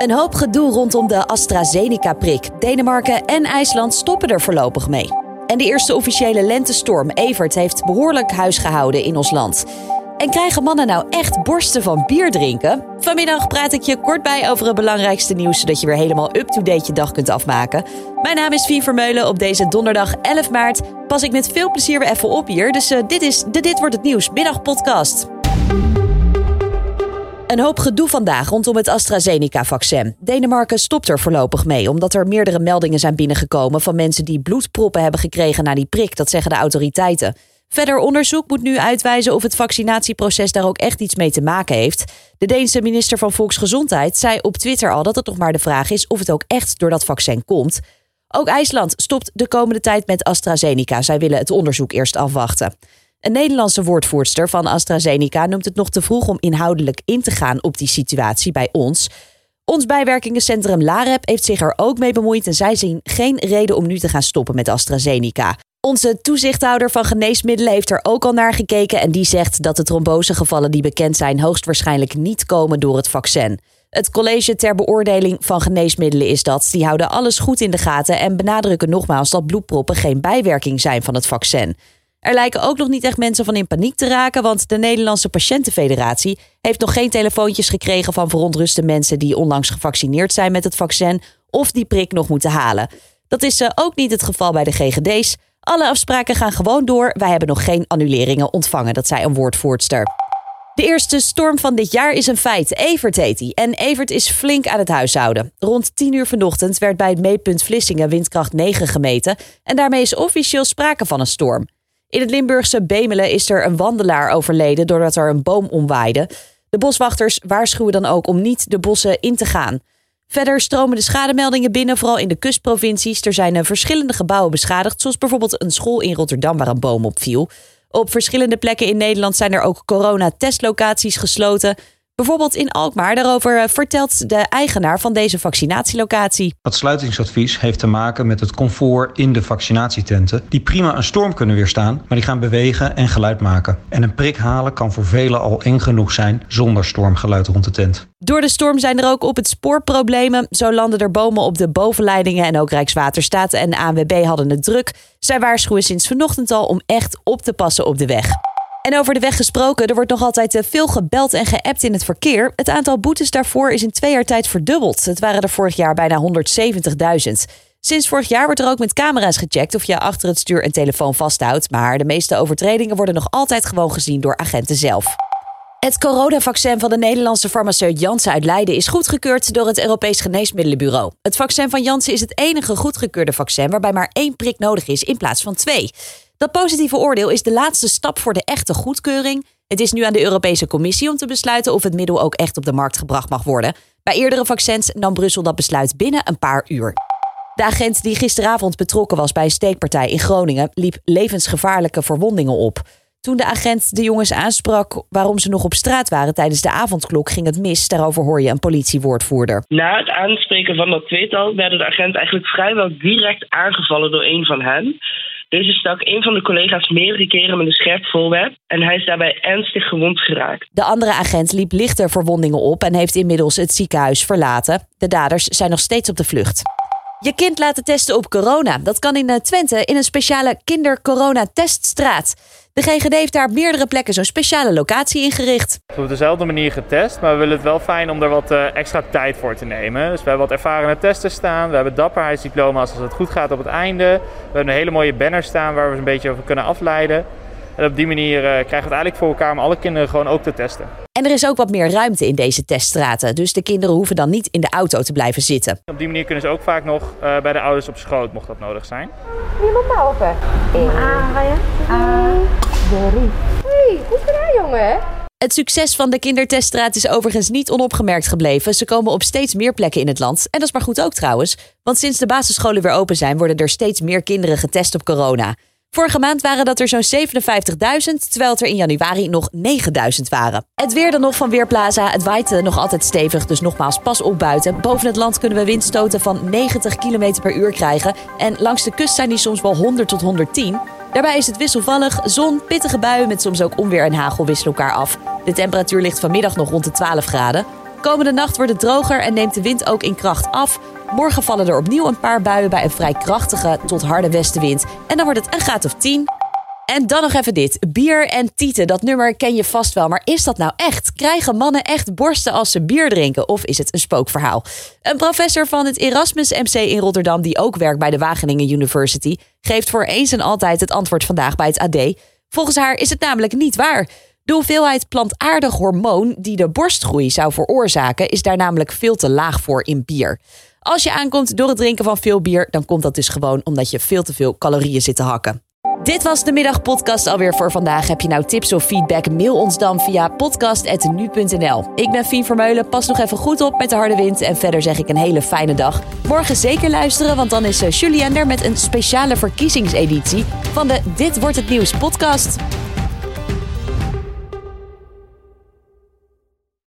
Een hoop gedoe rondom de AstraZeneca-prik. Denemarken en IJsland stoppen er voorlopig mee. En de eerste officiële lentestorm, Evert, heeft behoorlijk huis gehouden in ons land. En krijgen mannen nou echt borsten van bier drinken? Vanmiddag praat ik je kort bij over het belangrijkste nieuws, zodat je weer helemaal up-to-date je dag kunt afmaken. Mijn naam is Vie Vermeulen. Op deze donderdag 11 maart pas ik met veel plezier weer even op hier. Dus uh, dit is de Dit Wordt Het Nieuws middagpodcast. Een hoop gedoe vandaag rondom het AstraZeneca-vaccin. Denemarken stopt er voorlopig mee, omdat er meerdere meldingen zijn binnengekomen van mensen die bloedproppen hebben gekregen na die prik. Dat zeggen de autoriteiten. Verder onderzoek moet nu uitwijzen of het vaccinatieproces daar ook echt iets mee te maken heeft. De Deense minister van Volksgezondheid zei op Twitter al dat het nog maar de vraag is of het ook echt door dat vaccin komt. Ook IJsland stopt de komende tijd met AstraZeneca. Zij willen het onderzoek eerst afwachten. Een Nederlandse woordvoerster van AstraZeneca noemt het nog te vroeg om inhoudelijk in te gaan op die situatie bij ons. Ons bijwerkingencentrum LAREP heeft zich er ook mee bemoeid en zij zien geen reden om nu te gaan stoppen met AstraZeneca. Onze toezichthouder van geneesmiddelen heeft er ook al naar gekeken en die zegt dat de trombosegevallen die bekend zijn hoogstwaarschijnlijk niet komen door het vaccin. Het college ter beoordeling van geneesmiddelen is dat. Die houden alles goed in de gaten en benadrukken nogmaals dat bloedproppen geen bijwerking zijn van het vaccin. Er lijken ook nog niet echt mensen van in paniek te raken, want de Nederlandse Patiëntenfederatie heeft nog geen telefoontjes gekregen van verontruste mensen die onlangs gevaccineerd zijn met het vaccin of die prik nog moeten halen. Dat is eh, ook niet het geval bij de GGD's. Alle afspraken gaan gewoon door. Wij hebben nog geen annuleringen ontvangen, dat zei een woordvoerster. De eerste storm van dit jaar is een feit. Evert heet hij. En Evert is flink aan het huishouden. Rond 10 uur vanochtend werd bij het meetpunt Vlissingen windkracht 9 gemeten. En daarmee is officieel sprake van een storm. In het Limburgse Bemelen is er een wandelaar overleden doordat er een boom omwaaide. De boswachters waarschuwen dan ook om niet de bossen in te gaan. Verder stromen de schademeldingen binnen, vooral in de kustprovincies. Er zijn verschillende gebouwen beschadigd, zoals bijvoorbeeld een school in Rotterdam waar een boom opviel. Op verschillende plekken in Nederland zijn er ook coronatestlocaties gesloten. Bijvoorbeeld in Alkmaar. Daarover eh, vertelt de eigenaar van deze vaccinatielocatie. Het sluitingsadvies heeft te maken met het comfort in de vaccinatietenten. Die prima een storm kunnen weerstaan, maar die gaan bewegen en geluid maken. En een prik halen kan voor velen al eng genoeg zijn zonder stormgeluid rond de tent. Door de storm zijn er ook op het spoor problemen. Zo landen er bomen op de bovenleidingen en ook Rijkswaterstaat en ANWB hadden het druk. Zij waarschuwen sinds vanochtend al om echt op te passen op de weg. En over de weg gesproken, er wordt nog altijd eh, veel gebeld en geappt in het verkeer. Het aantal boetes daarvoor is in twee jaar tijd verdubbeld. Het waren er vorig jaar bijna 170.000. Sinds vorig jaar wordt er ook met camera's gecheckt of je achter het stuur een telefoon vasthoudt. Maar de meeste overtredingen worden nog altijd gewoon gezien door agenten zelf. Het coronavaccin van de Nederlandse farmaceut Janssen uit Leiden is goedgekeurd door het Europees Geneesmiddelenbureau. Het vaccin van Janssen is het enige goedgekeurde vaccin waarbij maar één prik nodig is in plaats van twee. Dat positieve oordeel is de laatste stap voor de echte goedkeuring. Het is nu aan de Europese Commissie om te besluiten of het middel ook echt op de markt gebracht mag worden. Bij eerdere vaccins nam Brussel dat besluit binnen een paar uur. De agent die gisteravond betrokken was bij een steekpartij in Groningen liep levensgevaarlijke verwondingen op. Toen de agent de jongens aansprak waarom ze nog op straat waren tijdens de avondklok, ging het mis. Daarover hoor je een politiewoordvoerder. Na het aanspreken van dat tweetal werden de agent eigenlijk vrijwel direct aangevallen door een van hen. Deze stak een van de collega's meerdere keren met een scherp voorwerp en hij is daarbij ernstig gewond geraakt. De andere agent liep lichter verwondingen op en heeft inmiddels het ziekenhuis verlaten. De daders zijn nog steeds op de vlucht. Je kind laten testen op corona. Dat kan in eh, Twente in een speciale kinder-corona-teststraat. De GGD heeft daar op meerdere plekken zo'n speciale locatie ingericht. We op dezelfde manier getest, maar we willen het wel fijn om er wat uh, extra tijd voor te nemen. Dus we hebben wat ervarende testen staan. We hebben dapperheidsdiploma's als het goed gaat op het einde. We hebben een hele mooie banner staan waar we een beetje over kunnen afleiden. En op die manier uh, krijgen we het eigenlijk voor elkaar om alle kinderen gewoon ook te testen. En er is ook wat meer ruimte in deze teststraten. Dus de kinderen hoeven dan niet in de auto te blijven zitten. Op die manier kunnen ze ook vaak nog uh, bij de ouders op schoot, mocht dat nodig zijn. Je moet maar open. A, ga je? A, drie. Hé, goed gedaan jongen. Het succes van de kinderteststraat is overigens niet onopgemerkt gebleven. Ze komen op steeds meer plekken in het land. En dat is maar goed ook trouwens. Want sinds de basisscholen weer open zijn, worden er steeds meer kinderen getest op corona. Vorige maand waren dat er zo'n 57.000, terwijl het er in januari nog 9.000 waren. Het weer dan nog van Weerplaza. Het waait nog altijd stevig, dus nogmaals pas op buiten. Boven het land kunnen we windstoten van 90 km per uur krijgen. En langs de kust zijn die soms wel 100 tot 110. Daarbij is het wisselvallig, zon, pittige buien met soms ook onweer en hagel wisselen elkaar af. De temperatuur ligt vanmiddag nog rond de 12 graden. Komende nacht wordt het droger en neemt de wind ook in kracht af. Morgen vallen er opnieuw een paar buien bij een vrij krachtige tot harde westenwind. En dan wordt het een graad of 10. En dan nog even dit. Bier en tieten, dat nummer ken je vast wel. Maar is dat nou echt? Krijgen mannen echt borsten als ze bier drinken? Of is het een spookverhaal? Een professor van het Erasmus MC in Rotterdam, die ook werkt bij de Wageningen University, geeft voor eens en altijd het antwoord vandaag bij het AD. Volgens haar is het namelijk niet waar. De hoeveelheid plantaardig hormoon die de borstgroei zou veroorzaken, is daar namelijk veel te laag voor in bier. Als je aankomt door het drinken van veel bier, dan komt dat dus gewoon omdat je veel te veel calorieën zit te hakken. Dit was de middagpodcast alweer voor vandaag. Heb je nou tips of feedback? Mail ons dan via podcast.nu.nl. Ik ben Fien Vermeulen. Pas nog even goed op met de harde wind. En verder zeg ik een hele fijne dag. Morgen zeker luisteren, want dan is Julian er met een speciale verkiezingseditie van de Dit wordt het nieuws podcast.